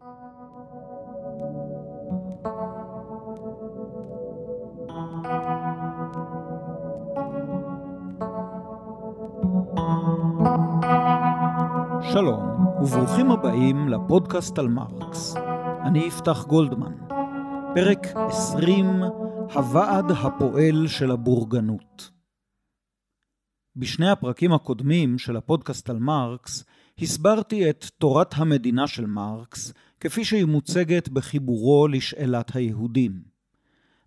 שלום, וברוכים הבאים לפודקאסט על מרקס. אני יפתח גולדמן. פרק 20, הוועד הפועל של הבורגנות. בשני הפרקים הקודמים של הפודקאסט על מרקס, הסברתי את תורת המדינה של מרקס, כפי שהיא מוצגת בחיבורו לשאלת היהודים.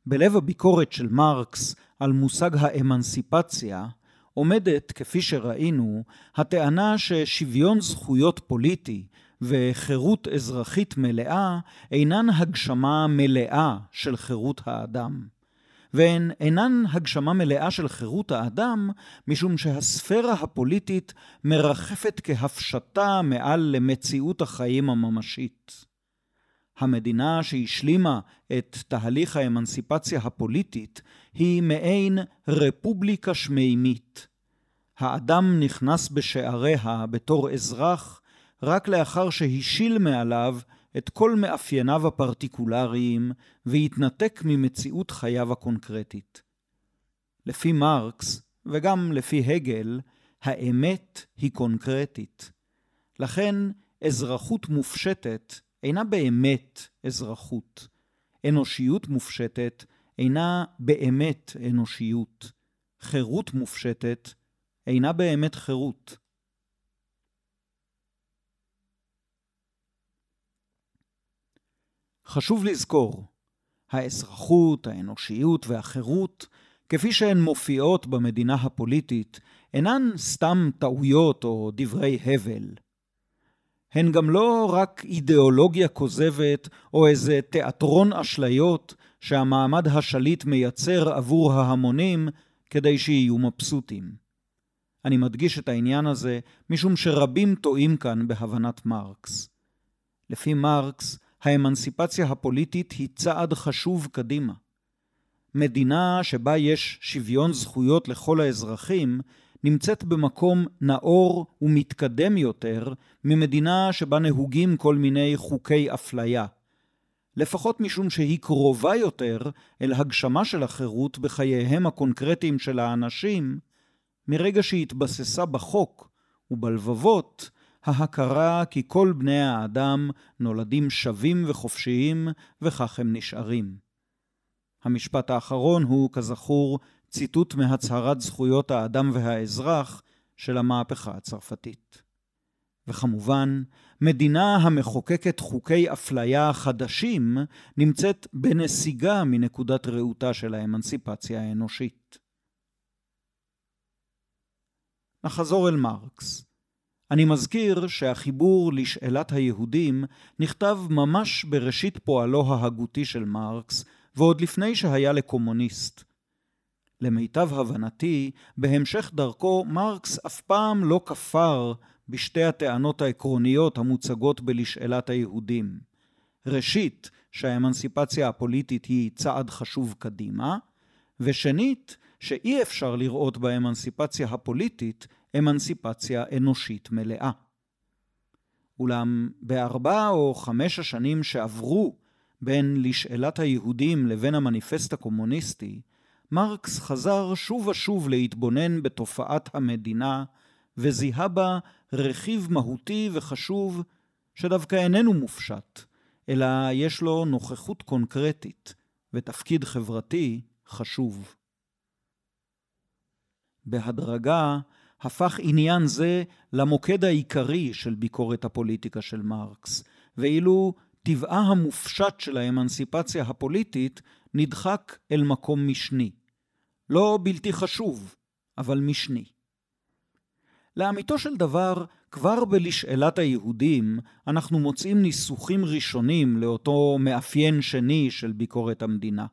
בלב הביקורת של מרקס על מושג האמנסיפציה, עומדת, כפי שראינו, הטענה ששוויון זכויות פוליטי וחירות אזרחית מלאה אינן הגשמה מלאה של חירות האדם. והן אינן הגשמה מלאה של חירות האדם, משום שהספירה הפוליטית מרחפת כהפשטה מעל למציאות החיים הממשית. המדינה שהשלימה את תהליך האמנסיפציה הפוליטית היא מעין רפובליקה שמימית. האדם נכנס בשעריה בתור אזרח רק לאחר שהשיל מעליו את כל מאפייניו הפרטיקולריים והתנתק ממציאות חייו הקונקרטית. לפי מרקס, וגם לפי הגל, האמת היא קונקרטית. לכן אזרחות מופשטת אינה באמת אזרחות. אנושיות מופשטת אינה באמת אנושיות. חירות מופשטת אינה באמת חירות. חשוב לזכור, האזרחות, האנושיות והחירות, כפי שהן מופיעות במדינה הפוליטית, אינן סתם טעויות או דברי הבל. הן גם לא רק אידיאולוגיה כוזבת או איזה תיאטרון אשליות שהמעמד השליט מייצר עבור ההמונים כדי שיהיו מבסוטים. אני מדגיש את העניין הזה משום שרבים טועים כאן בהבנת מרקס. לפי מרקס, האמנסיפציה הפוליטית היא צעד חשוב קדימה. מדינה שבה יש שוויון זכויות לכל האזרחים נמצאת במקום נאור ומתקדם יותר ממדינה שבה נהוגים כל מיני חוקי אפליה. לפחות משום שהיא קרובה יותר אל הגשמה של החירות בחייהם הקונקרטיים של האנשים, מרגע שהתבססה בחוק ובלבבות ההכרה כי כל בני האדם נולדים שווים וחופשיים, וכך הם נשארים. המשפט האחרון הוא, כזכור, ציטוט מהצהרת זכויות האדם והאזרח של המהפכה הצרפתית. וכמובן, מדינה המחוקקת חוקי אפליה חדשים נמצאת בנסיגה מנקודת ראותה של האמנסיפציה האנושית. נחזור אל מרקס. אני מזכיר שהחיבור לשאלת היהודים נכתב ממש בראשית פועלו ההגותי של מרקס, ועוד לפני שהיה לקומוניסט. למיטב הבנתי, בהמשך דרכו מרקס אף פעם לא כפר בשתי הטענות העקרוניות המוצגות בלשאלת היהודים. ראשית, שהאמנסיפציה הפוליטית היא צעד חשוב קדימה, ושנית, שאי אפשר לראות באמנסיפציה הפוליטית אמנסיפציה אנושית מלאה. אולם בארבע או חמש השנים שעברו בין לשאלת היהודים לבין המניפסט הקומוניסטי, מרקס חזר שוב ושוב להתבונן בתופעת המדינה, וזיהה בה רכיב מהותי וחשוב שדווקא איננו מופשט, אלא יש לו נוכחות קונקרטית ותפקיד חברתי חשוב. בהדרגה הפך עניין זה למוקד העיקרי של ביקורת הפוליטיקה של מרקס, ואילו טבעה המופשט של האמנסיפציה הפוליטית נדחק אל מקום משני. לא בלתי חשוב, אבל משני. לאמיתו של דבר, כבר בלשאלת היהודים אנחנו מוצאים ניסוחים ראשונים לאותו מאפיין שני של ביקורת המדינה.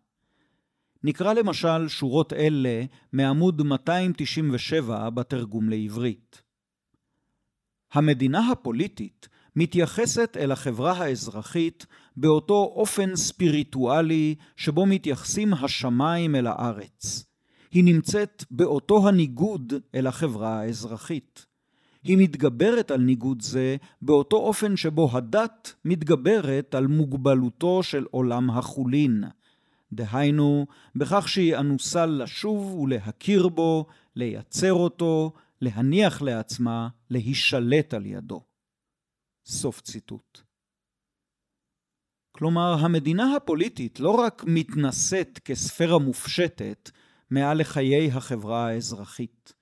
נקרא למשל שורות אלה מעמוד 297 בתרגום לעברית. המדינה הפוליטית מתייחסת אל החברה האזרחית באותו אופן ספיריטואלי שבו מתייחסים השמיים אל הארץ. היא נמצאת באותו הניגוד אל החברה האזרחית. היא מתגברת על ניגוד זה באותו אופן שבו הדת מתגברת על מוגבלותו של עולם החולין. דהיינו, בכך שהיא אנוסה לשוב ולהכיר בו, לייצר אותו, להניח לעצמה, להישלט על ידו. סוף ציטוט. כלומר, המדינה הפוליטית לא רק מתנשאת כספירה מופשטת מעל לחיי החברה האזרחית.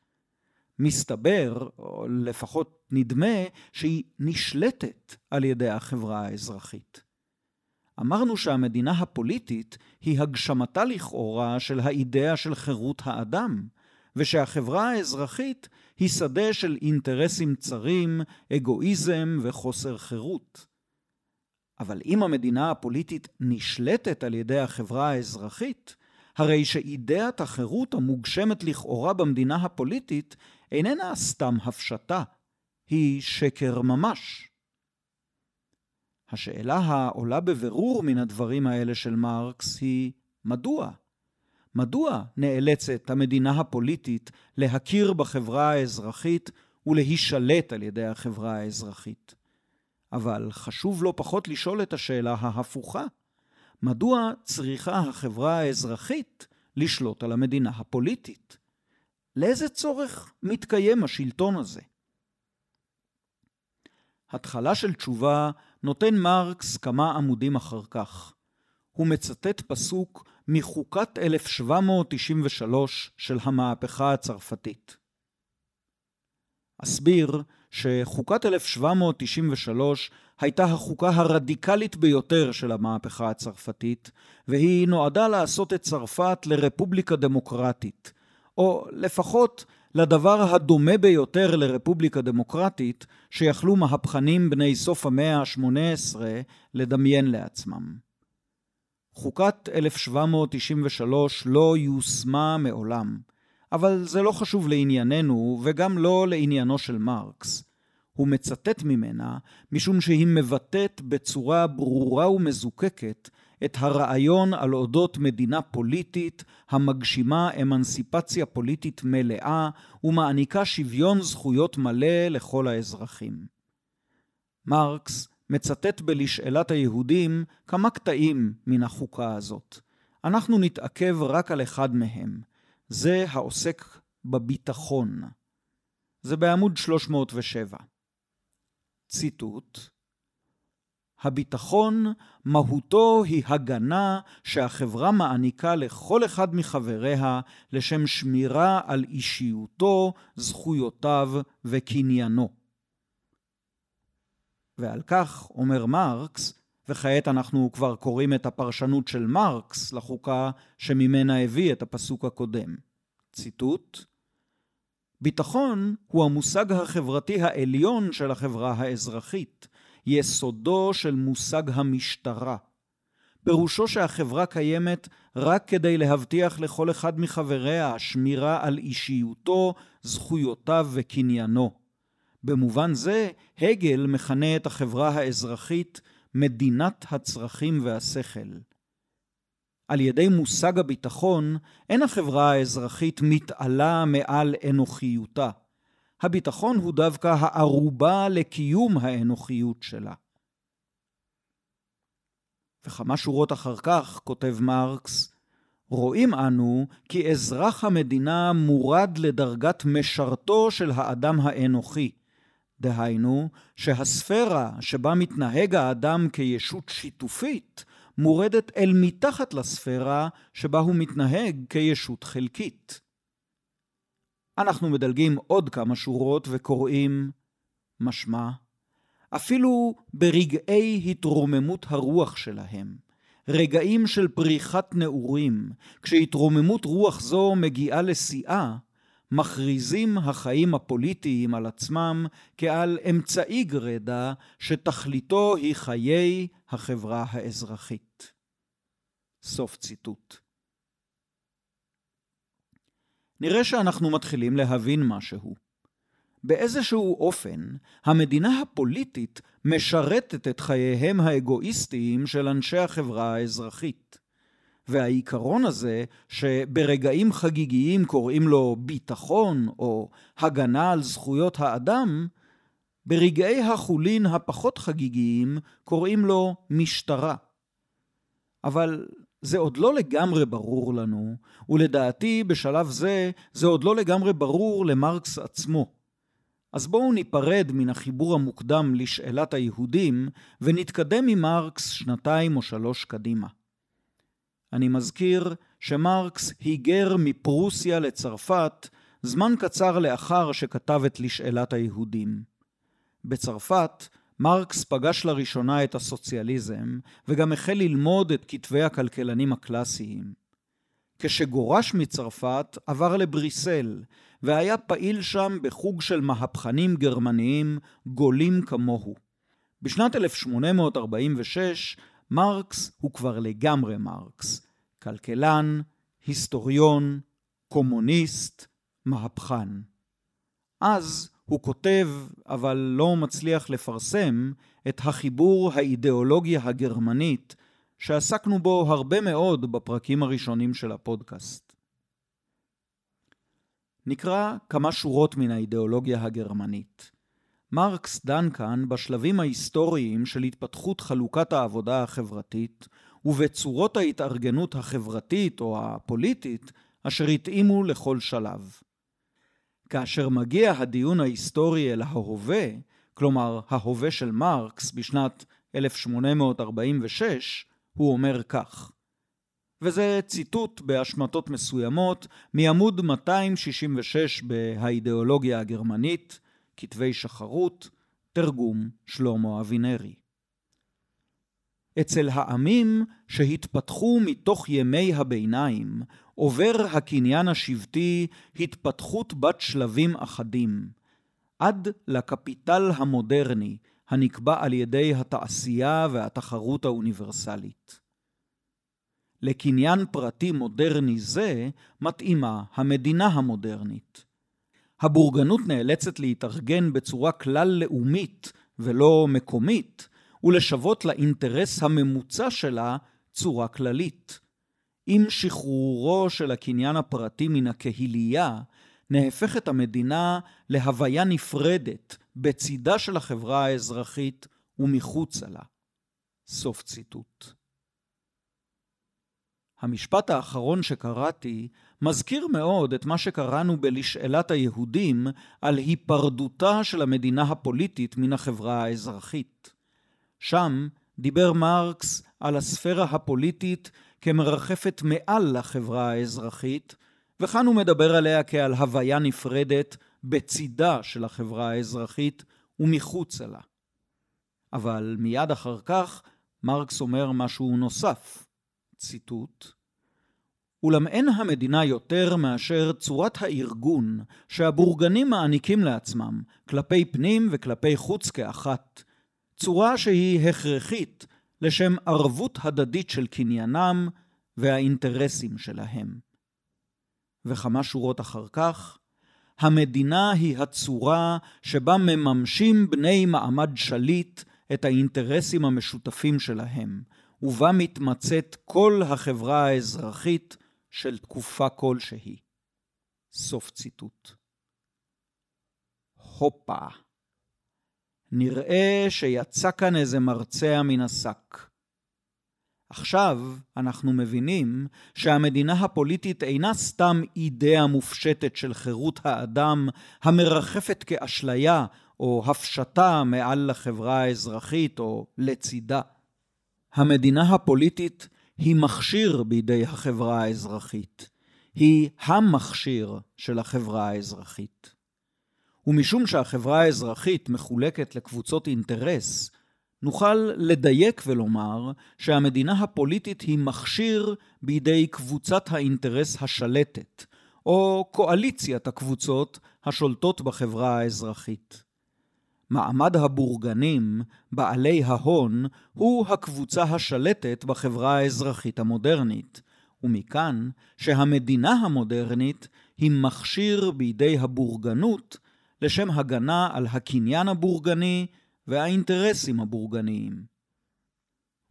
מסתבר, או לפחות נדמה, שהיא נשלטת על ידי החברה האזרחית. אמרנו שהמדינה הפוליטית היא הגשמתה לכאורה של האידאה של חירות האדם, ושהחברה האזרחית היא שדה של אינטרסים צרים, אגואיזם וחוסר חירות. אבל אם המדינה הפוליטית נשלטת על ידי החברה האזרחית, הרי שאידאת החירות המוגשמת לכאורה במדינה הפוליטית איננה סתם הפשטה, היא שקר ממש. השאלה העולה בבירור מן הדברים האלה של מרקס היא מדוע? מדוע נאלצת המדינה הפוליטית להכיר בחברה האזרחית ולהישלט על ידי החברה האזרחית? אבל חשוב לא פחות לשאול את השאלה ההפוכה. מדוע צריכה החברה האזרחית לשלוט על המדינה הפוליטית? לאיזה צורך מתקיים השלטון הזה? התחלה של תשובה נותן מרקס כמה עמודים אחר כך. הוא מצטט פסוק מחוקת 1793 של המהפכה הצרפתית. אסביר שחוקת 1793 הייתה החוקה הרדיקלית ביותר של המהפכה הצרפתית, והיא נועדה לעשות את צרפת לרפובליקה דמוקרטית, או לפחות לדבר הדומה ביותר לרפובליקה דמוקרטית שיכלו מהפכנים בני סוף המאה ה-18 לדמיין לעצמם. חוקת 1793 לא יושמה מעולם, אבל זה לא חשוב לענייננו וגם לא לעניינו של מרקס. הוא מצטט ממנה משום שהיא מבטאת בצורה ברורה ומזוקקת את הרעיון על אודות מדינה פוליטית המגשימה אמנסיפציה פוליטית מלאה ומעניקה שוויון זכויות מלא לכל האזרחים. מרקס מצטט בלשאלת היהודים כמה קטעים מן החוקה הזאת. אנחנו נתעכב רק על אחד מהם, זה העוסק בביטחון. זה בעמוד 307. ציטוט: הביטחון, מהותו היא הגנה שהחברה מעניקה לכל אחד מחבריה לשם שמירה על אישיותו, זכויותיו וקניינו. ועל כך אומר מרקס, וכעת אנחנו כבר קוראים את הפרשנות של מרקס לחוקה שממנה הביא את הפסוק הקודם. ציטוט: ביטחון הוא המושג החברתי העליון של החברה האזרחית, יסודו של מושג המשטרה. פירושו שהחברה קיימת רק כדי להבטיח לכל אחד מחבריה שמירה על אישיותו, זכויותיו וקניינו. במובן זה, הגל מכנה את החברה האזרחית מדינת הצרכים והשכל. על ידי מושג הביטחון, אין החברה האזרחית מתעלה מעל אנוכיותה. הביטחון הוא דווקא הערובה לקיום האנוכיות שלה. וכמה שורות אחר כך, כותב מרקס, רואים אנו כי אזרח המדינה מורד לדרגת משרתו של האדם האנוכי, דהיינו, שהספירה שבה מתנהג האדם כישות שיתופית, מורדת אל מתחת לספירה שבה הוא מתנהג כישות חלקית. אנחנו מדלגים עוד כמה שורות וקוראים משמע, אפילו ברגעי התרוממות הרוח שלהם, רגעים של פריחת נעורים, כשהתרוממות רוח זו מגיעה לשיאה, מכריזים החיים הפוליטיים על עצמם כעל אמצעי גרידא שתכליתו היא חיי החברה האזרחית. סוף ציטוט. נראה שאנחנו מתחילים להבין משהו. באיזשהו אופן, המדינה הפוליטית משרתת את חייהם האגואיסטיים של אנשי החברה האזרחית. והעיקרון הזה, שברגעים חגיגיים קוראים לו ביטחון או הגנה על זכויות האדם, ברגעי החולין הפחות חגיגיים קוראים לו משטרה. אבל זה עוד לא לגמרי ברור לנו, ולדעתי בשלב זה, זה עוד לא לגמרי ברור למרקס עצמו. אז בואו ניפרד מן החיבור המוקדם לשאלת היהודים, ונתקדם ממרקס שנתיים או שלוש קדימה. אני מזכיר שמרקס היגר מפרוסיה לצרפת זמן קצר לאחר שכתב את לשאלת היהודים. בצרפת מרקס פגש לראשונה את הסוציאליזם, וגם החל ללמוד את כתבי הכלכלנים הקלאסיים. כשגורש מצרפת, עבר לבריסל, והיה פעיל שם בחוג של מהפכנים גרמניים גולים כמוהו. בשנת 1846 מרקס הוא כבר לגמרי מרקס, כלכלן, היסטוריון, קומוניסט, מהפכן. אז הוא כותב, אבל לא מצליח לפרסם, את החיבור האידיאולוגיה הגרמנית, שעסקנו בו הרבה מאוד בפרקים הראשונים של הפודקאסט. נקרא כמה שורות מן האידיאולוגיה הגרמנית. מרקס דן כאן בשלבים ההיסטוריים של התפתחות חלוקת העבודה החברתית ובצורות ההתארגנות החברתית או הפוליטית אשר התאימו לכל שלב. כאשר מגיע הדיון ההיסטורי אל ההווה, כלומר ההווה של מרקס בשנת 1846, הוא אומר כך, וזה ציטוט בהשמטות מסוימות מעמוד 266 בהאידיאולוגיה הגרמנית, כתבי שחרות, תרגום שלמה אבינרי. אצל העמים שהתפתחו מתוך ימי הביניים עובר הקניין השבטי התפתחות בת שלבים אחדים, עד לקפיטל המודרני הנקבע על ידי התעשייה והתחרות האוניברסלית. לקניין פרטי מודרני זה מתאימה המדינה המודרנית. הבורגנות נאלצת להתארגן בצורה כלל-לאומית ולא מקומית, ולשוות לאינטרס הממוצע שלה צורה כללית. עם שחרורו של הקניין הפרטי מן הקהילייה, נהפכת המדינה להוויה נפרדת בצידה של החברה האזרחית ומחוצה לה. סוף ציטוט. המשפט האחרון שקראתי מזכיר מאוד את מה שקראנו בלשאלת היהודים על היפרדותה של המדינה הפוליטית מן החברה האזרחית. שם דיבר מרקס על הספירה הפוליטית כמרחפת מעל לחברה האזרחית, וכאן הוא מדבר עליה כעל הוויה נפרדת בצידה של החברה האזרחית ומחוצה לה. אבל מיד אחר כך מרקס אומר משהו נוסף, ציטוט: אולם אין המדינה יותר מאשר צורת הארגון שהבורגנים מעניקים לעצמם, כלפי פנים וכלפי חוץ כאחת, צורה שהיא הכרחית לשם ערבות הדדית של קניינם והאינטרסים שלהם. וכמה שורות אחר כך, המדינה היא הצורה שבה מממשים בני מעמד שליט את האינטרסים המשותפים שלהם, ובה מתמצאת כל החברה האזרחית של תקופה כלשהי. סוף ציטוט. הופה. נראה שיצא כאן איזה מרצע מן השק. עכשיו אנחנו מבינים שהמדינה הפוליטית אינה סתם אידאה מופשטת של חירות האדם המרחפת כאשליה או הפשטה מעל לחברה האזרחית או לצידה. המדינה הפוליטית היא מכשיר בידי החברה האזרחית. היא המכשיר של החברה האזרחית. ומשום שהחברה האזרחית מחולקת לקבוצות אינטרס, נוכל לדייק ולומר שהמדינה הפוליטית היא מכשיר בידי קבוצת האינטרס השלטת, או קואליציית הקבוצות השולטות בחברה האזרחית. מעמד הבורגנים, בעלי ההון, הוא הקבוצה השלטת בחברה האזרחית המודרנית, ומכאן שהמדינה המודרנית היא מכשיר בידי הבורגנות לשם הגנה על הקניין הבורגני והאינטרסים הבורגניים.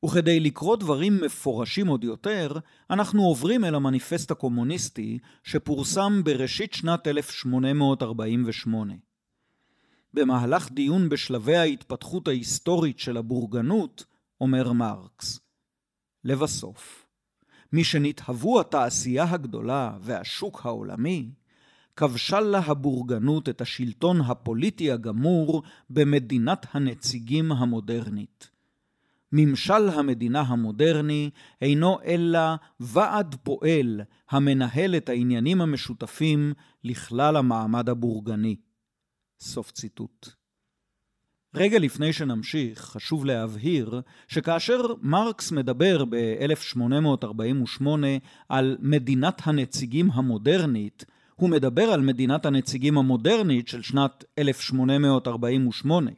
וכדי לקרוא דברים מפורשים עוד יותר, אנחנו עוברים אל המניפסט הקומוניסטי שפורסם בראשית שנת 1848. במהלך דיון בשלבי ההתפתחות ההיסטורית של הבורגנות, אומר מרקס, לבסוף, משנתהוו התעשייה הגדולה והשוק העולמי, כבשה לה הבורגנות את השלטון הפוליטי הגמור במדינת הנציגים המודרנית. ממשל המדינה המודרני אינו אלא ועד פועל המנהל את העניינים המשותפים לכלל המעמד הבורגני. סוף ציטוט. רגע לפני שנמשיך, חשוב להבהיר שכאשר מרקס מדבר ב-1848 על מדינת הנציגים המודרנית, הוא מדבר על מדינת הנציגים המודרנית של שנת 1848.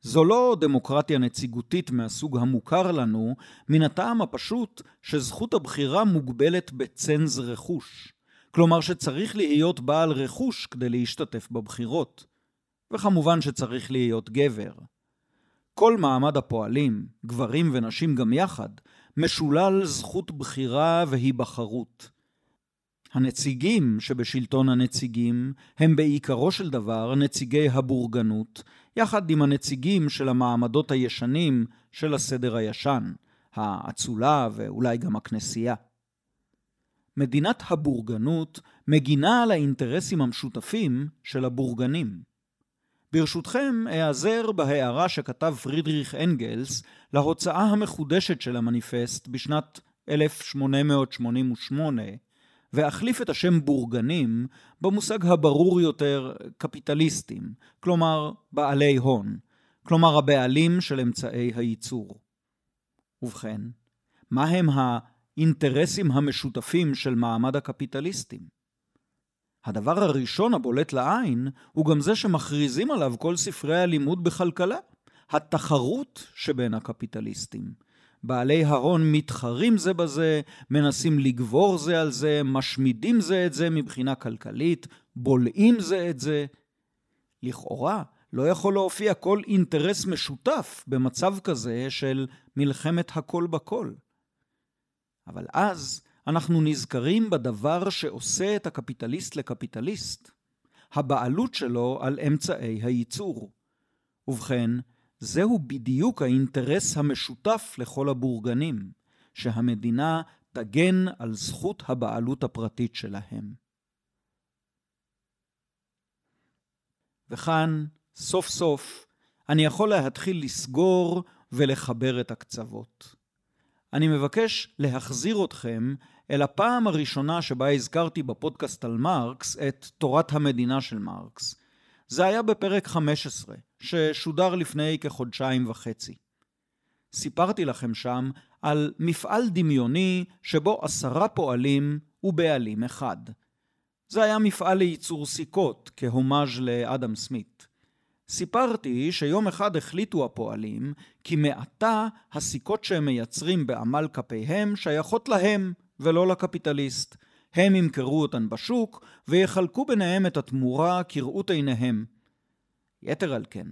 זו לא דמוקרטיה נציגותית מהסוג המוכר לנו, מן הטעם הפשוט שזכות הבחירה מוגבלת בצנז רכוש. כלומר שצריך להיות בעל רכוש כדי להשתתף בבחירות. וכמובן שצריך להיות גבר. כל מעמד הפועלים, גברים ונשים גם יחד, משולל זכות בחירה והיבחרות. הנציגים שבשלטון הנציגים הם בעיקרו של דבר נציגי הבורגנות, יחד עם הנציגים של המעמדות הישנים של הסדר הישן, האצולה ואולי גם הכנסייה. מדינת הבורגנות מגינה על האינטרסים המשותפים של הבורגנים. ברשותכם, אעזר בהערה שכתב פרידריך אנגלס להוצאה המחודשת של המניפסט בשנת 1888, ואחליף את השם בורגנים במושג הברור יותר קפיטליסטים, כלומר בעלי הון, כלומר הבעלים של אמצעי הייצור. ובכן, מה הם האינטרסים המשותפים של מעמד הקפיטליסטים? הדבר הראשון הבולט לעין הוא גם זה שמכריזים עליו כל ספרי הלימוד בכלכלה, התחרות שבין הקפיטליסטים. בעלי ההון מתחרים זה בזה, מנסים לגבור זה על זה, משמידים זה את זה מבחינה כלכלית, בולעים זה את זה. לכאורה, לא יכול להופיע כל אינטרס משותף במצב כזה של מלחמת הכל בכל. אבל אז אנחנו נזכרים בדבר שעושה את הקפיטליסט לקפיטליסט, הבעלות שלו על אמצעי הייצור. ובכן, זהו בדיוק האינטרס המשותף לכל הבורגנים, שהמדינה תגן על זכות הבעלות הפרטית שלהם. וכאן, סוף סוף, אני יכול להתחיל לסגור ולחבר את הקצוות. אני מבקש להחזיר אתכם אל הפעם הראשונה שבה הזכרתי בפודקאסט על מרקס את תורת המדינה של מרקס. זה היה בפרק 15, ששודר לפני כחודשיים וחצי. סיפרתי לכם שם על מפעל דמיוני שבו עשרה פועלים ובעלים אחד. זה היה מפעל לייצור סיכות, כהומאז' לאדם סמית. סיפרתי שיום אחד החליטו הפועלים כי מעתה הסיכות שהם מייצרים בעמל כפיהם שייכות להם, ולא לקפיטליסט. הם ימכרו אותן בשוק ויחלקו ביניהם את התמורה כראות עיניהם. יתר על כן,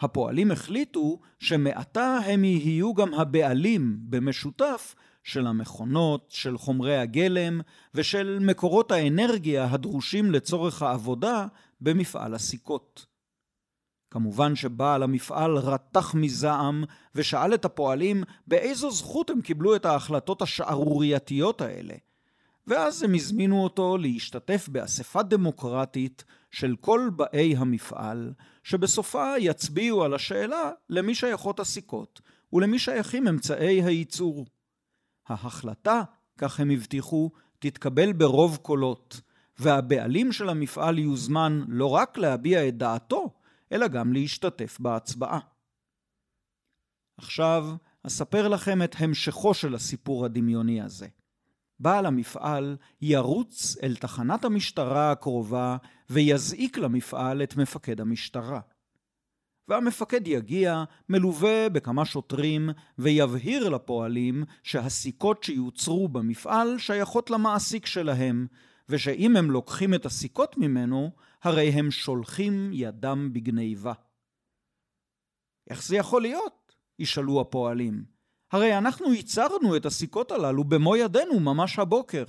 הפועלים החליטו שמעתה הם יהיו גם הבעלים במשותף של המכונות, של חומרי הגלם ושל מקורות האנרגיה הדרושים לצורך העבודה במפעל הסיכות. כמובן שבעל המפעל רתח מזעם ושאל את הפועלים באיזו זכות הם קיבלו את ההחלטות השערורייתיות האלה. ואז הם הזמינו אותו להשתתף באספה דמוקרטית של כל באי המפעל, שבסופה יצביעו על השאלה למי שייכות הסיכות ולמי שייכים אמצעי הייצור. ההחלטה, כך הם הבטיחו, תתקבל ברוב קולות, והבעלים של המפעל יוזמן לא רק להביע את דעתו, אלא גם להשתתף בהצבעה. עכשיו אספר לכם את המשכו של הסיפור הדמיוני הזה. בעל המפעל ירוץ אל תחנת המשטרה הקרובה ויזעיק למפעל את מפקד המשטרה. והמפקד יגיע מלווה בכמה שוטרים ויבהיר לפועלים שהסיכות שיוצרו במפעל שייכות למעסיק שלהם, ושאם הם לוקחים את הסיכות ממנו, הרי הם שולחים ידם בגניבה. איך זה יכול להיות? ישאלו הפועלים. הרי אנחנו ייצרנו את הסיכות הללו במו ידינו ממש הבוקר.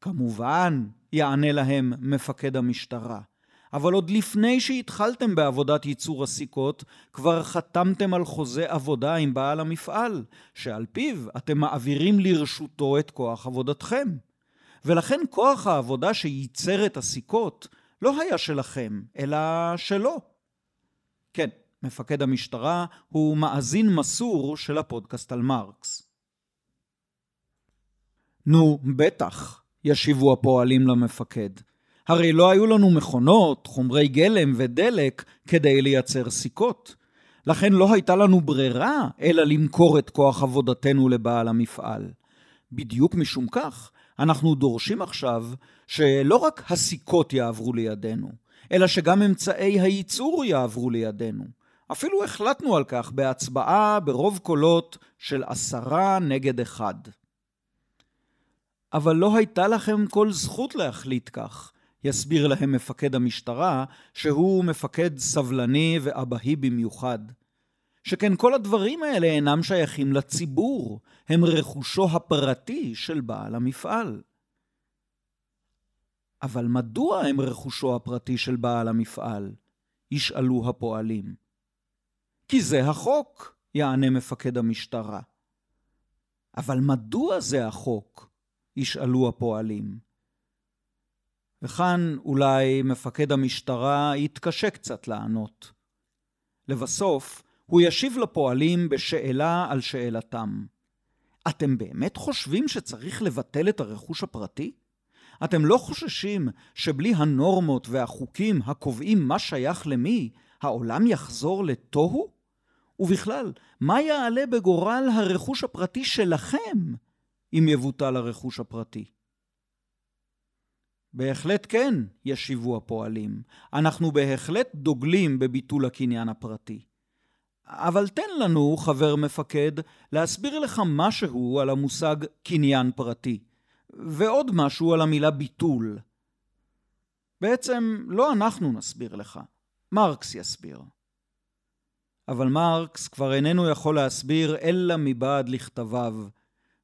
כמובן, יענה להם מפקד המשטרה, אבל עוד לפני שהתחלתם בעבודת ייצור הסיכות, כבר חתמתם על חוזה עבודה עם בעל המפעל, שעל פיו אתם מעבירים לרשותו את כוח עבודתכם. ולכן כוח העבודה שייצר את הסיכות לא היה שלכם, אלא שלו. כן, מפקד המשטרה הוא מאזין מסור של הפודקאסט על מרקס. נו, בטח, ישיבו הפועלים למפקד. הרי לא היו לנו מכונות, חומרי גלם ודלק כדי לייצר סיכות. לכן לא הייתה לנו ברירה אלא למכור את כוח עבודתנו לבעל המפעל. בדיוק משום כך, אנחנו דורשים עכשיו שלא רק הסיכות יעברו לידינו, אלא שגם אמצעי הייצור יעברו לידינו. אפילו החלטנו על כך בהצבעה ברוב קולות של עשרה נגד אחד. אבל לא הייתה לכם כל זכות להחליט כך, יסביר להם מפקד המשטרה, שהוא מפקד סבלני ואבהי במיוחד. שכן כל הדברים האלה אינם שייכים לציבור, הם רכושו הפרטי של בעל המפעל. אבל מדוע הם רכושו הפרטי של בעל המפעל? ישאלו הפועלים. כי זה החוק, יענה מפקד המשטרה. אבל מדוע זה החוק? ישאלו הפועלים. וכאן אולי מפקד המשטרה יתקשה קצת לענות. לבסוף, הוא ישיב לפועלים בשאלה על שאלתם. אתם באמת חושבים שצריך לבטל את הרכוש הפרטי? אתם לא חוששים שבלי הנורמות והחוקים הקובעים מה שייך למי, העולם יחזור לתוהו? ובכלל, מה יעלה בגורל הרכוש הפרטי שלכם אם יבוטל הרכוש הפרטי? בהחלט כן, ישיבו הפועלים. אנחנו בהחלט דוגלים בביטול הקניין הפרטי. אבל תן לנו, חבר מפקד, להסביר לך משהו על המושג קניין פרטי, ועוד משהו על המילה ביטול. בעצם לא אנחנו נסביר לך, מרקס יסביר. אבל מרקס כבר איננו יכול להסביר אלא מבעד לכתביו,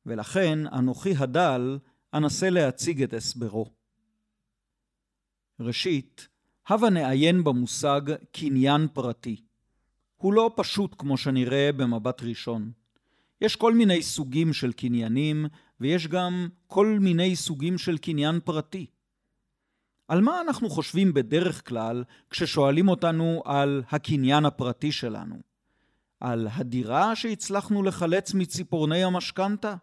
ולכן אנוכי הדל אנסה להציג את הסברו. ראשית, הבה נעיין במושג קניין פרטי. הוא לא פשוט כמו שנראה במבט ראשון. יש כל מיני סוגים של קניינים, ויש גם כל מיני סוגים של קניין פרטי. על מה אנחנו חושבים בדרך כלל כששואלים אותנו על הקניין הפרטי שלנו? על הדירה שהצלחנו לחלץ מציפורני המשכנתה?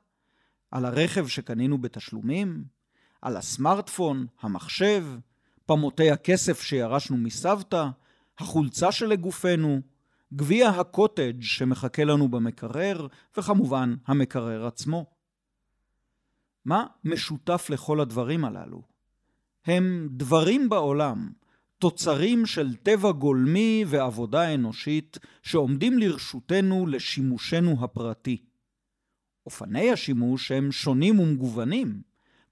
על הרכב שקנינו בתשלומים? על הסמארטפון, המחשב, פמוטי הכסף שירשנו מסבתא, החולצה שלגופנו, גביע הקוטג' שמחכה לנו במקרר, וכמובן המקרר עצמו. מה משותף לכל הדברים הללו? הם דברים בעולם, תוצרים של טבע גולמי ועבודה אנושית שעומדים לרשותנו לשימושנו הפרטי. אופני השימוש הם שונים ומגוונים,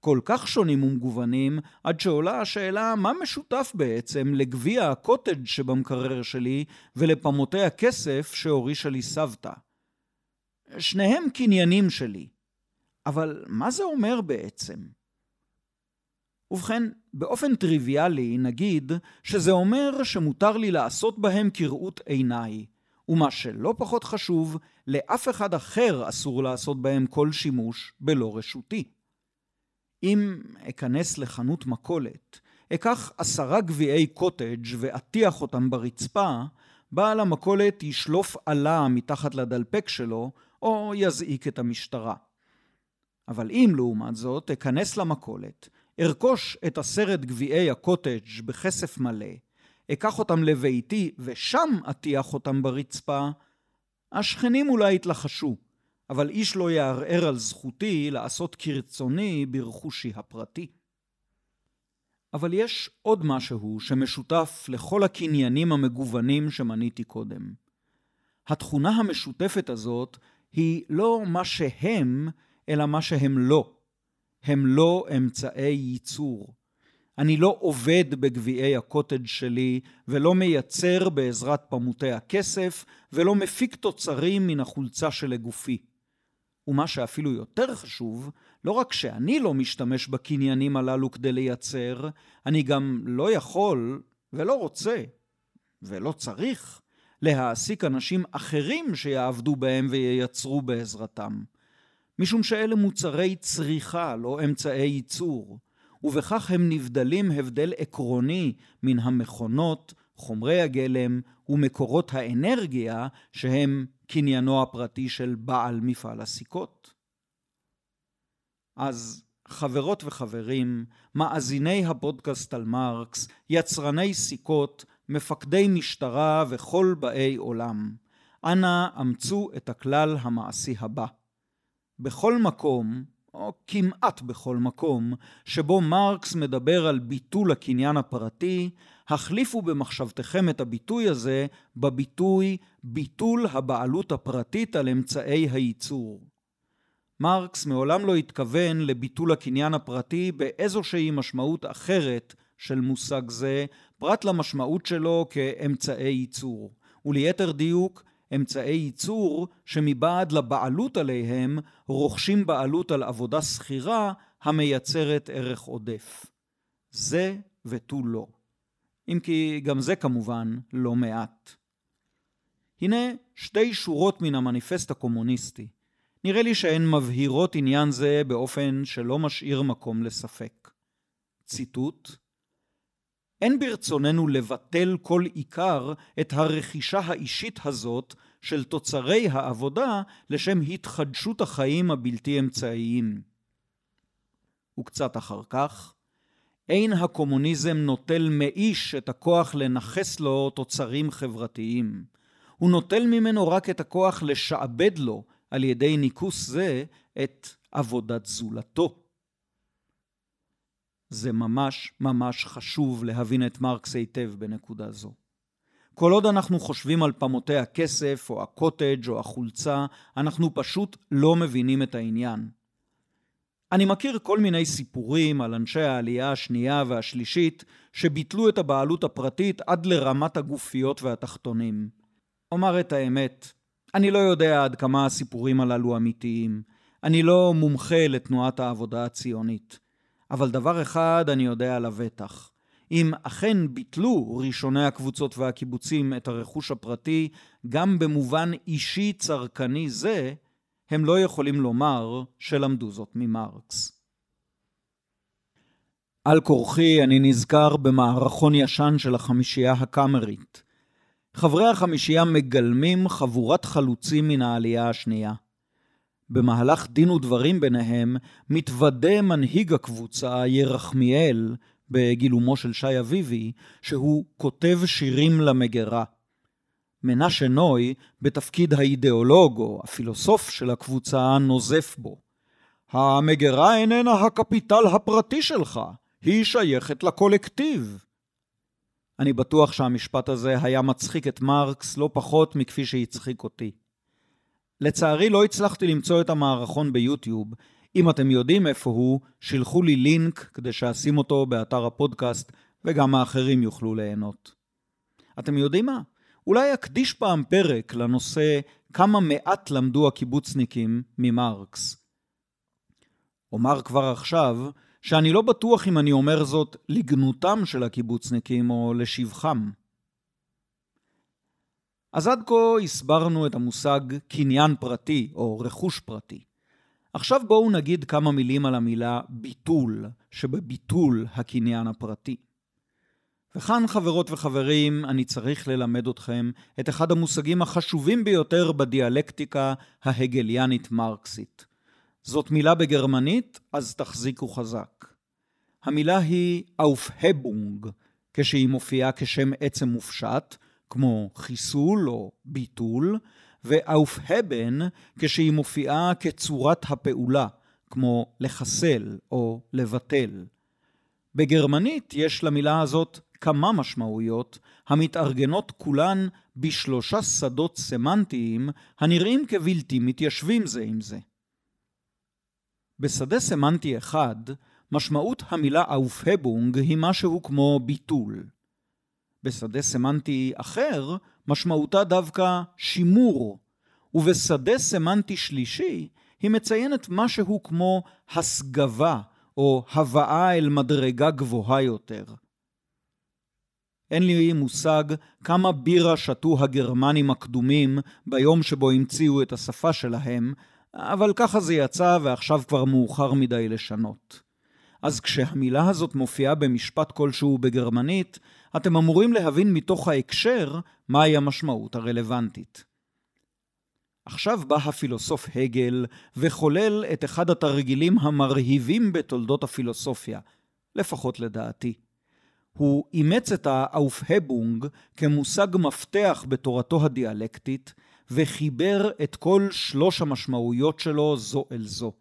כל כך שונים ומגוונים, עד שעולה השאלה מה משותף בעצם לגביע הקוטג' שבמקרר שלי ולפמוטי הכסף שהורישה לי סבתא. שניהם קניינים שלי, אבל מה זה אומר בעצם? ובכן, באופן טריוויאלי נגיד שזה אומר שמותר לי לעשות בהם כראות עיניי, ומה שלא פחות חשוב, לאף אחד אחר אסור לעשות בהם כל שימוש בלא רשותי. אם אכנס לחנות מכולת, אקח עשרה גביעי קוטג' ואטיח אותם ברצפה, בעל המכולת ישלוף עלה מתחת לדלפק שלו, או יזעיק את המשטרה. אבל אם, לעומת זאת, אכנס למכולת, ארכוש את עשרת גביעי הקוטג' בכסף מלא, אקח אותם לביתי ושם אטיח אותם ברצפה, השכנים אולי יתלחשו, אבל איש לא יערער על זכותי לעשות כרצוני ברכושי הפרטי. אבל יש עוד משהו שמשותף לכל הקניינים המגוונים שמניתי קודם. התכונה המשותפת הזאת היא לא מה שהם, אלא מה שהם לא. הם לא אמצעי ייצור. אני לא עובד בגביעי הקוטג' שלי, ולא מייצר בעזרת פמוטי הכסף, ולא מפיק תוצרים מן החולצה שלגופי. ומה שאפילו יותר חשוב, לא רק שאני לא משתמש בקניינים הללו כדי לייצר, אני גם לא יכול ולא רוצה ולא צריך להעסיק אנשים אחרים שיעבדו בהם וייצרו בעזרתם. משום שאלה מוצרי צריכה, לא אמצעי ייצור, ובכך הם נבדלים הבדל עקרוני מן המכונות, חומרי הגלם ומקורות האנרגיה שהם קניינו הפרטי של בעל מפעל הסיכות. אז חברות וחברים, מאזיני הפודקאסט על מרקס, יצרני סיכות, מפקדי משטרה וכל באי עולם, אנא אמצו את הכלל המעשי הבא: בכל מקום, או כמעט בכל מקום, שבו מרקס מדבר על ביטול הקניין הפרטי, החליפו במחשבתכם את הביטוי הזה בביטוי ביטול הבעלות הפרטית על אמצעי הייצור. מרקס מעולם לא התכוון לביטול הקניין הפרטי באיזושהי משמעות אחרת של מושג זה, פרט למשמעות שלו כאמצעי ייצור, וליתר דיוק, אמצעי ייצור שמבעד לבעלות עליהם רוכשים בעלות על עבודה שכירה המייצרת ערך עודף. זה ותו לא. אם כי גם זה כמובן לא מעט. הנה שתי שורות מן המניפסט הקומוניסטי. נראה לי שהן מבהירות עניין זה באופן שלא משאיר מקום לספק. ציטוט אין ברצוננו לבטל כל עיקר את הרכישה האישית הזאת של תוצרי העבודה לשם התחדשות החיים הבלתי אמצעיים. וקצת אחר כך, אין הקומוניזם נוטל מאיש את הכוח לנכס לו תוצרים חברתיים. הוא נוטל ממנו רק את הכוח לשעבד לו על ידי ניכוס זה את עבודת זולתו. זה ממש ממש חשוב להבין את מרקס היטב בנקודה זו. כל עוד אנחנו חושבים על פמותי הכסף, או הקוטג' או החולצה, אנחנו פשוט לא מבינים את העניין. אני מכיר כל מיני סיפורים על אנשי העלייה השנייה והשלישית שביטלו את הבעלות הפרטית עד לרמת הגופיות והתחתונים. אומר את האמת, אני לא יודע עד כמה הסיפורים הללו אמיתיים. אני לא מומחה לתנועת העבודה הציונית. אבל דבר אחד אני יודע לבטח. אם אכן ביטלו ראשוני הקבוצות והקיבוצים את הרכוש הפרטי, גם במובן אישי צרכני זה, הם לא יכולים לומר שלמדו זאת ממרקס. על כורחי אני נזכר במערכון ישן של החמישייה הקאמרית. חברי החמישייה מגלמים חבורת חלוצים מן העלייה השנייה. במהלך דין ודברים ביניהם, מתוודה מנהיג הקבוצה, ירחמיאל, בגילומו של שי אביבי, שהוא כותב שירים למגירה. מנשה נוי, בתפקיד האידיאולוג או הפילוסוף של הקבוצה, נוזף בו. המגירה איננה הקפיטל הפרטי שלך, היא שייכת לקולקטיב. אני בטוח שהמשפט הזה היה מצחיק את מרקס לא פחות מכפי שהצחיק אותי. לצערי לא הצלחתי למצוא את המערכון ביוטיוב. אם אתם יודעים איפה הוא, שילחו לי לינק כדי שאשים אותו באתר הפודקאסט וגם האחרים יוכלו ליהנות. אתם יודעים מה? אולי אקדיש פעם פרק לנושא כמה מעט למדו הקיבוצניקים ממרקס. אומר כבר עכשיו שאני לא בטוח אם אני אומר זאת לגנותם של הקיבוצניקים או לשבחם. אז עד כה הסברנו את המושג קניין פרטי או רכוש פרטי. עכשיו בואו נגיד כמה מילים על המילה ביטול, שבביטול הקניין הפרטי. וכאן, חברות וחברים, אני צריך ללמד אתכם את אחד המושגים החשובים ביותר בדיאלקטיקה ההגליאנית-מרקסית. זאת מילה בגרמנית, אז תחזיקו חזק. המילה היא אופהבונג, כשהיא מופיעה כשם עצם מופשט, כמו חיסול או ביטול, ואופהבן כשהיא מופיעה כצורת הפעולה, כמו לחסל או לבטל. בגרמנית יש למילה הזאת כמה משמעויות, המתארגנות כולן בשלושה שדות סמנטיים הנראים כבלתי מתיישבים זה עם זה. בשדה סמנטי אחד, משמעות המילה אופהבונג היא משהו כמו ביטול. בשדה סמנטי אחר, משמעותה דווקא שימור, ובשדה סמנטי שלישי, היא מציינת משהו כמו הסגבה או הבאה אל מדרגה גבוהה יותר. אין לי מושג כמה בירה שתו הגרמנים הקדומים ביום שבו המציאו את השפה שלהם, אבל ככה זה יצא ועכשיו כבר מאוחר מדי לשנות. אז כשהמילה הזאת מופיעה במשפט כלשהו בגרמנית, אתם אמורים להבין מתוך ההקשר מהי המשמעות הרלוונטית. עכשיו בא הפילוסוף הגל וחולל את אחד התרגילים המרהיבים בתולדות הפילוסופיה, לפחות לדעתי. הוא אימץ את האופהבונג כמושג מפתח בתורתו הדיאלקטית, וחיבר את כל שלוש המשמעויות שלו זו אל זו.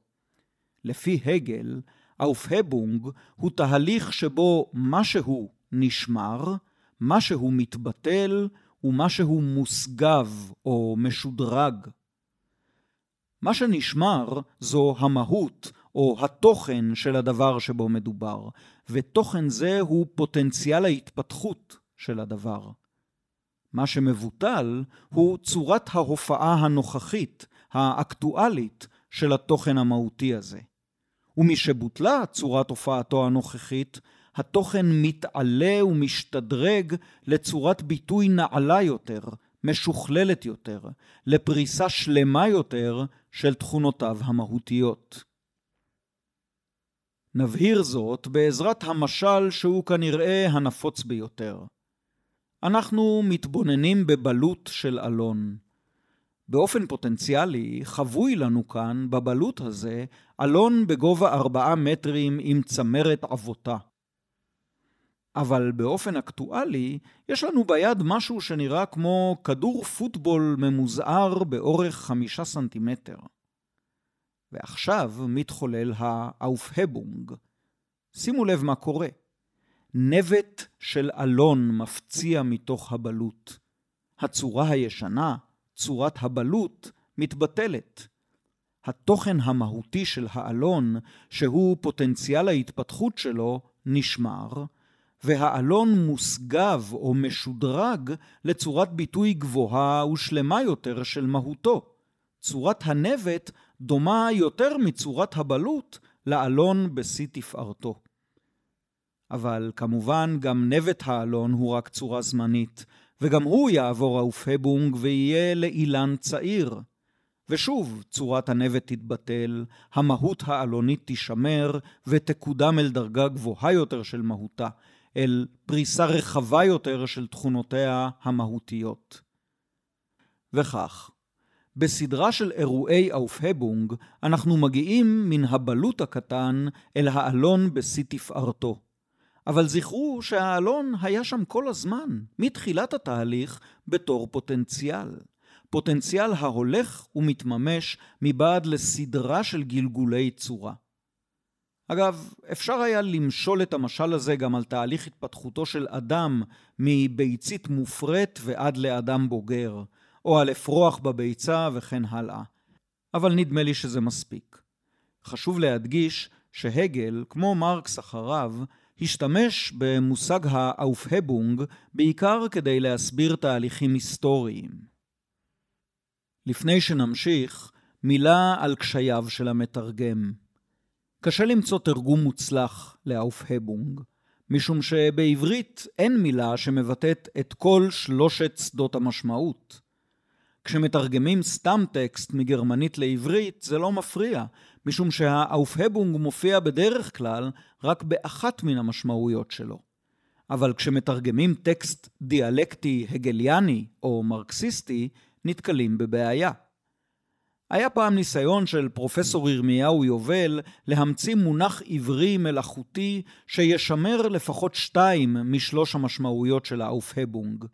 לפי הגל, האופהבונג הוא תהליך שבו משהו נשמר, משהו מתבטל ומשהו מוסגב או משודרג. מה שנשמר זו המהות או התוכן של הדבר שבו מדובר, ותוכן זה הוא פוטנציאל ההתפתחות של הדבר. מה שמבוטל הוא צורת ההופעה הנוכחית, האקטואלית, של התוכן המהותי הזה. ומשבוטלה צורת הופעתו הנוכחית, התוכן מתעלה ומשתדרג לצורת ביטוי נעלה יותר, משוכללת יותר, לפריסה שלמה יותר של תכונותיו המהותיות. נבהיר זאת בעזרת המשל שהוא כנראה הנפוץ ביותר. אנחנו מתבוננים בבלוט של אלון. באופן פוטנציאלי חבוי לנו כאן, בבלוט הזה, אלון בגובה ארבעה מטרים עם צמרת עבותה. אבל באופן אקטואלי, יש לנו ביד משהו שנראה כמו כדור פוטבול ממוזער באורך חמישה סנטימטר. ועכשיו מתחולל האופהבונג. שימו לב מה קורה. נבט של אלון מפציע מתוך הבלוט. הצורה הישנה, צורת הבלוט, מתבטלת. התוכן המהותי של האלון, שהוא פוטנציאל ההתפתחות שלו, נשמר, והאלון מוסגב או משודרג לצורת ביטוי גבוהה ושלמה יותר של מהותו. צורת הנבט דומה יותר מצורת הבלוט לאלון בשיא תפארתו. אבל כמובן גם נבט האלון הוא רק צורה זמנית, וגם הוא יעבור האופהבונג ויהיה לאילן צעיר. ושוב צורת הנבט תתבטל, המהות האלונית תישמר, ותקודם אל דרגה גבוהה יותר של מהותה, אל פריסה רחבה יותר של תכונותיה המהותיות. וכך, בסדרה של אירועי אופהבונג, אנחנו מגיעים מן הבלוט הקטן אל האלון בשיא תפארתו. אבל זכרו שהאלון היה שם כל הזמן, מתחילת התהליך, בתור פוטנציאל. פוטנציאל ההולך ומתממש מבעד לסדרה של גלגולי צורה. אגב, אפשר היה למשול את המשל הזה גם על תהליך התפתחותו של אדם מביצית מופרית ועד לאדם בוגר, או על אפרוח בביצה וכן הלאה. אבל נדמה לי שזה מספיק. חשוב להדגיש שהגל, כמו מרקס אחריו, השתמש במושג האופהבונג בעיקר כדי להסביר תהליכים היסטוריים. לפני שנמשיך, מילה על קשייו של המתרגם. קשה למצוא תרגום מוצלח לאופהבונג, משום שבעברית אין מילה שמבטאת את כל שלושת שדות המשמעות. כשמתרגמים סתם טקסט מגרמנית לעברית זה לא מפריע, משום שהאופהבונג מופיע בדרך כלל רק באחת מן המשמעויות שלו. אבל כשמתרגמים טקסט דיאלקטי הגליאני או מרקסיסטי, נתקלים בבעיה. היה פעם ניסיון של פרופסור ירמיהו יובל להמציא מונח עברי מלאכותי שישמר לפחות שתיים משלוש המשמעויות של ה Aufhebung.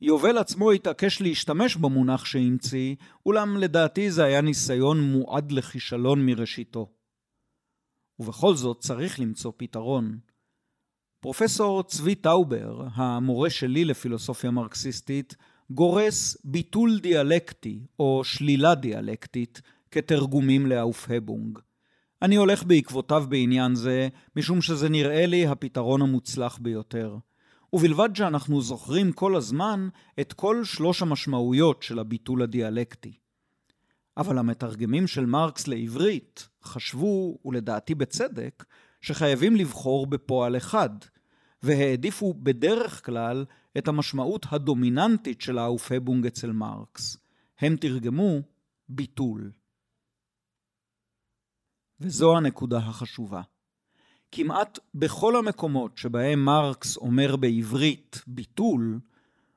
יובל עצמו התעקש להשתמש במונח שהמציא, אולם לדעתי זה היה ניסיון מועד לכישלון מראשיתו. ובכל זאת צריך למצוא פתרון. פרופסור צבי טאובר, המורה שלי לפילוסופיה מרקסיסטית, גורס ביטול דיאלקטי או שלילה דיאלקטית כתרגומים לאופהבונג. אני הולך בעקבותיו בעניין זה, משום שזה נראה לי הפתרון המוצלח ביותר. ובלבד שאנחנו זוכרים כל הזמן את כל שלוש המשמעויות של הביטול הדיאלקטי. אבל המתרגמים של מרקס לעברית חשבו, ולדעתי בצדק, שחייבים לבחור בפועל אחד, והעדיפו בדרך כלל את המשמעות הדומיננטית של האופבונג אצל מרקס. הם תרגמו ביטול. וזו הנקודה החשובה. כמעט בכל המקומות שבהם מרקס אומר בעברית ביטול,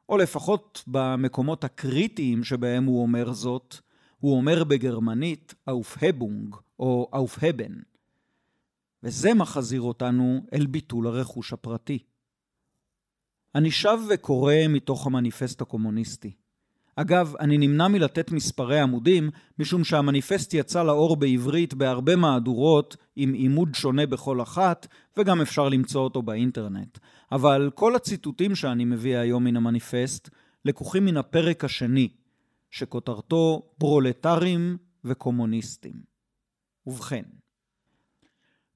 או לפחות במקומות הקריטיים שבהם הוא אומר זאת, הוא אומר בגרמנית אופהבונג או אופהבן. וזה מחזיר אותנו אל ביטול הרכוש הפרטי. אני שב וקורא מתוך המניפסט הקומוניסטי. אגב, אני נמנע מלתת מספרי עמודים, משום שהמניפסט יצא לאור בעברית בהרבה מהדורות, עם עימוד שונה בכל אחת, וגם אפשר למצוא אותו באינטרנט. אבל כל הציטוטים שאני מביא היום מן המניפסט, לקוחים מן הפרק השני, שכותרתו פרולטרים וקומוניסטים. ובכן,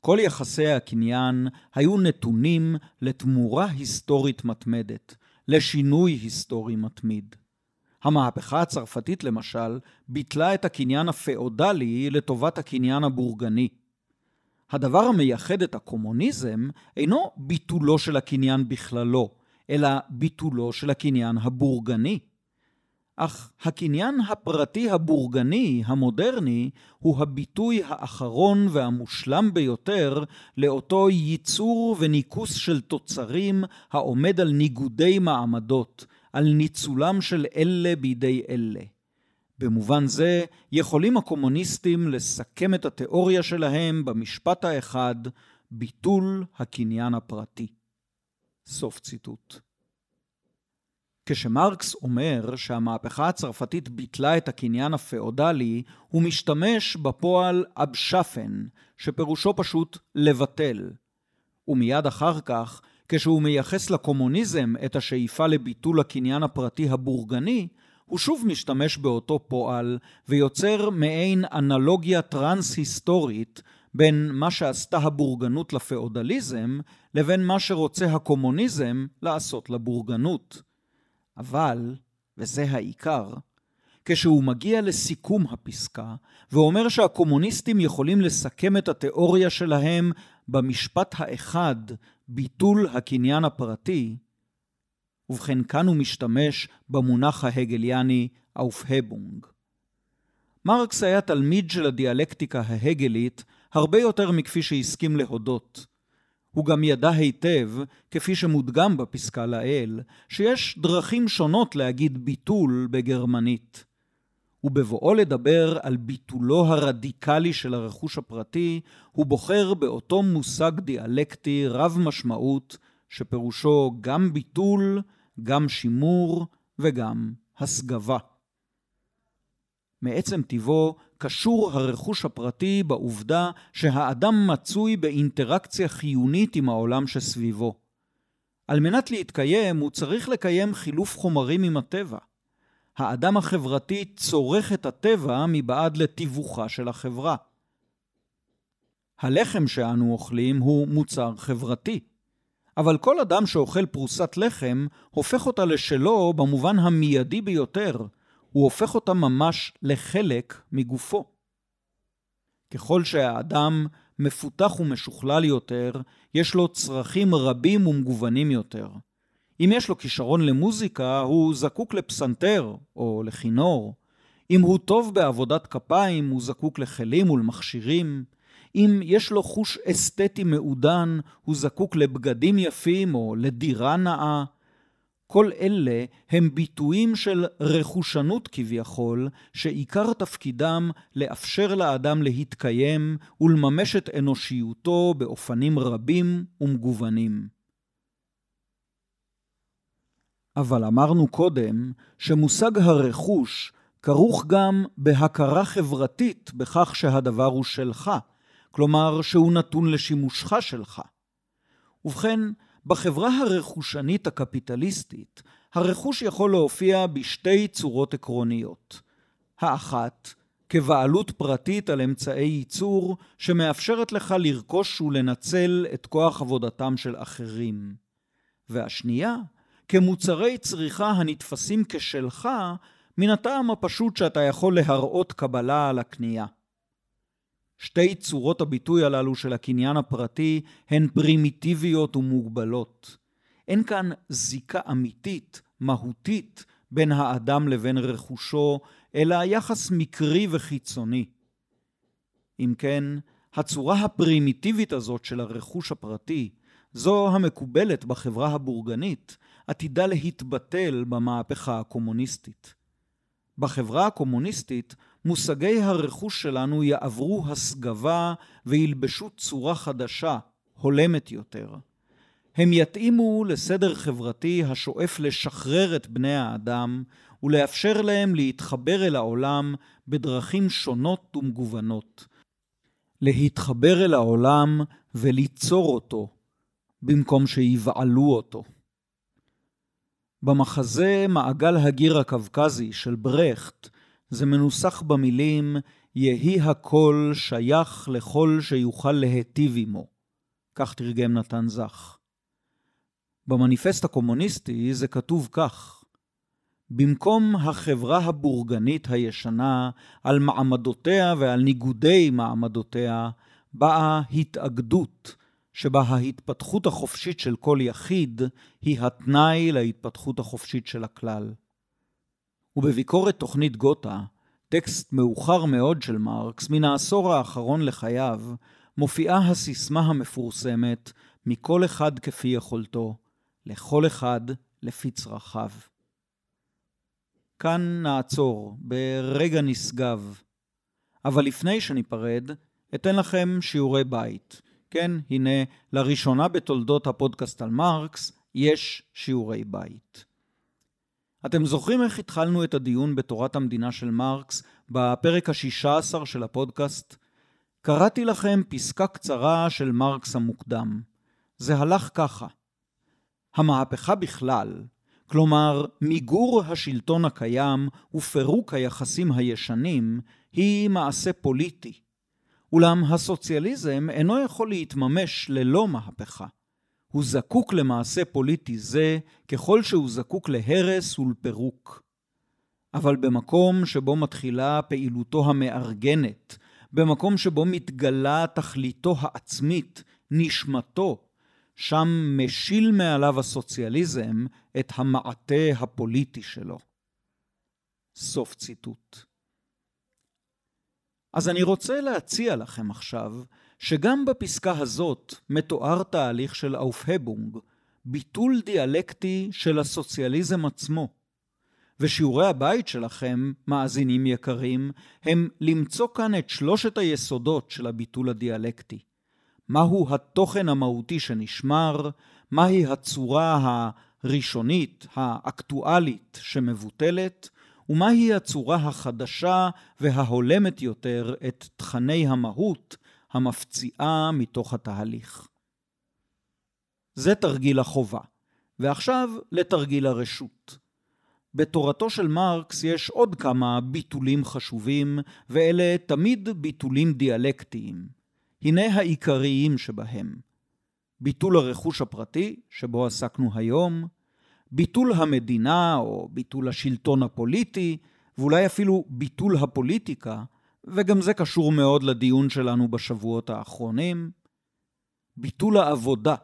כל יחסי הקניין היו נתונים לתמורה היסטורית מתמדת, לשינוי היסטורי מתמיד. המהפכה הצרפתית למשל ביטלה את הקניין הפאודלי לטובת הקניין הבורגני. הדבר המייחד את הקומוניזם אינו ביטולו של הקניין בכללו, אלא ביטולו של הקניין הבורגני. אך הקניין הפרטי הבורגני המודרני הוא הביטוי האחרון והמושלם ביותר לאותו ייצור וניכוס של תוצרים העומד על ניגודי מעמדות, על ניצולם של אלה בידי אלה. במובן זה יכולים הקומוניסטים לסכם את התיאוריה שלהם במשפט האחד, ביטול הקניין הפרטי. סוף ציטוט. כשמרקס אומר שהמהפכה הצרפתית ביטלה את הקניין הפאודלי, הוא משתמש בפועל אבשפן, שפירושו פשוט לבטל. ומיד אחר כך, כשהוא מייחס לקומוניזם את השאיפה לביטול הקניין הפרטי הבורגני, הוא שוב משתמש באותו פועל ויוצר מעין אנלוגיה טרנס-היסטורית בין מה שעשתה הבורגנות לפאודליזם לבין מה שרוצה הקומוניזם לעשות לבורגנות. אבל, וזה העיקר, כשהוא מגיע לסיכום הפסקה, ואומר שהקומוניסטים יכולים לסכם את התיאוריה שלהם במשפט האחד, ביטול הקניין הפרטי, ובכן כאן הוא משתמש במונח ההגליאני אופהבונג. מרקס היה תלמיד של הדיאלקטיקה ההגלית הרבה יותר מכפי שהסכים להודות. הוא גם ידע היטב, כפי שמודגם בפסקה לאל, שיש דרכים שונות להגיד ביטול בגרמנית. ובבואו לדבר על ביטולו הרדיקלי של הרכוש הפרטי, הוא בוחר באותו מושג דיאלקטי רב משמעות, שפירושו גם ביטול, גם שימור וגם הסגבה. מעצם טיבו קשור הרכוש הפרטי בעובדה שהאדם מצוי באינטראקציה חיונית עם העולם שסביבו. על מנת להתקיים הוא צריך לקיים חילוף חומרים עם הטבע. האדם החברתי צורך את הטבע מבעד לתיווכה של החברה. הלחם שאנו אוכלים הוא מוצר חברתי, אבל כל אדם שאוכל פרוסת לחם הופך אותה לשלו במובן המיידי ביותר, הוא הופך אותה ממש לחלק מגופו. ככל שהאדם מפותח ומשוכלל יותר, יש לו צרכים רבים ומגוונים יותר. אם יש לו כישרון למוזיקה, הוא זקוק לפסנתר או לכינור. אם הוא טוב בעבודת כפיים, הוא זקוק לכלים ולמכשירים. אם יש לו חוש אסתטי מעודן, הוא זקוק לבגדים יפים או לדירה נאה. כל אלה הם ביטויים של רכושנות כביכול, שעיקר תפקידם לאפשר לאדם להתקיים ולממש את אנושיותו באופנים רבים ומגוונים. אבל אמרנו קודם שמושג הרכוש כרוך גם בהכרה חברתית בכך שהדבר הוא שלך, כלומר שהוא נתון לשימושך שלך. ובכן, בחברה הרכושנית הקפיטליסטית, הרכוש יכול להופיע בשתי צורות עקרוניות. האחת, כבעלות פרטית על אמצעי ייצור שמאפשרת לך לרכוש ולנצל את כוח עבודתם של אחרים. והשנייה, כמוצרי צריכה הנתפסים כשלך, מן הטעם הפשוט שאתה יכול להראות קבלה על הקנייה. שתי צורות הביטוי הללו של הקניין הפרטי הן פרימיטיביות ומוגבלות. אין כאן זיקה אמיתית, מהותית, בין האדם לבין רכושו, אלא יחס מקרי וחיצוני. אם כן, הצורה הפרימיטיבית הזאת של הרכוש הפרטי, זו המקובלת בחברה הבורגנית, עתידה להתבטל במהפכה הקומוניסטית. בחברה הקומוניסטית מושגי הרכוש שלנו יעברו הסגבה וילבשו צורה חדשה, הולמת יותר. הם יתאימו לסדר חברתי השואף לשחרר את בני האדם ולאפשר להם להתחבר אל העולם בדרכים שונות ומגוונות. להתחבר אל העולם וליצור אותו, במקום שיבעלו אותו. במחזה מעגל הגיר הקווקזי של ברכט זה מנוסח במילים יהי הכל שייך לכל שיוכל להיטיב עמו. כך תרגם נתן זך. במניפסט הקומוניסטי זה כתוב כך: במקום החברה הבורגנית הישנה, על מעמדותיה ועל ניגודי מעמדותיה, באה התאגדות, שבה ההתפתחות החופשית של כל יחיד היא התנאי להתפתחות החופשית של הכלל. ובביקורת תוכנית גותה, טקסט מאוחר מאוד של מרקס, מן העשור האחרון לחייו, מופיעה הסיסמה המפורסמת מכל אחד כפי יכולתו, לכל אחד לפי צרכיו. כאן נעצור, ברגע נשגב. אבל לפני שניפרד, אתן לכם שיעורי בית. כן, הנה, לראשונה בתולדות הפודקאסט על מרקס, יש שיעורי בית. אתם זוכרים איך התחלנו את הדיון בתורת המדינה של מרקס בפרק השישה עשר של הפודקאסט? קראתי לכם פסקה קצרה של מרקס המוקדם. זה הלך ככה: המהפכה בכלל, כלומר מיגור השלטון הקיים ופירוק היחסים הישנים, היא מעשה פוליטי. אולם הסוציאליזם אינו יכול להתממש ללא מהפכה. הוא זקוק למעשה פוליטי זה ככל שהוא זקוק להרס ולפירוק. אבל במקום שבו מתחילה פעילותו המארגנת, במקום שבו מתגלה תכליתו העצמית, נשמתו, שם משיל מעליו הסוציאליזם את המעטה הפוליטי שלו. סוף ציטוט. אז אני רוצה להציע לכם עכשיו שגם בפסקה הזאת מתואר תהליך של אופהבונג, ביטול דיאלקטי של הסוציאליזם עצמו. ושיעורי הבית שלכם, מאזינים יקרים, הם למצוא כאן את שלושת היסודות של הביטול הדיאלקטי. מהו התוכן המהותי שנשמר, מהי הצורה הראשונית, האקטואלית, שמבוטלת, ומהי הצורה החדשה וההולמת יותר את תכני המהות המפציעה מתוך התהליך. זה תרגיל החובה. ועכשיו לתרגיל הרשות. בתורתו של מרקס יש עוד כמה ביטולים חשובים, ואלה תמיד ביטולים דיאלקטיים. הנה העיקריים שבהם ביטול הרכוש הפרטי, שבו עסקנו היום, ביטול המדינה או ביטול השלטון הפוליטי, ואולי אפילו ביטול הפוליטיקה, וגם זה קשור מאוד לדיון שלנו בשבועות האחרונים, ביטול העבודה,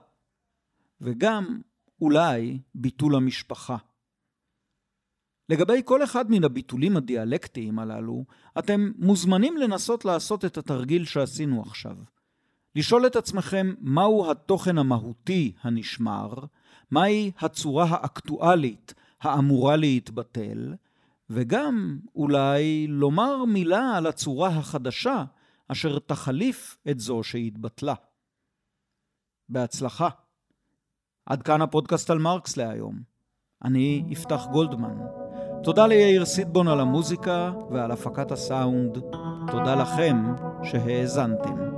וגם אולי ביטול המשפחה. לגבי כל אחד מן הביטולים הדיאלקטיים הללו, אתם מוזמנים לנסות לעשות את התרגיל שעשינו עכשיו. לשאול את עצמכם מהו התוכן המהותי הנשמר, מהי הצורה האקטואלית האמורה להתבטל, וגם אולי לומר מילה על הצורה החדשה אשר תחליף את זו שהתבטלה. בהצלחה. עד כאן הפודקאסט על מרקס להיום. אני יפתח גולדמן. תודה ליאיר סיטבון על המוזיקה ועל הפקת הסאונד. תודה לכם שהאזנתם.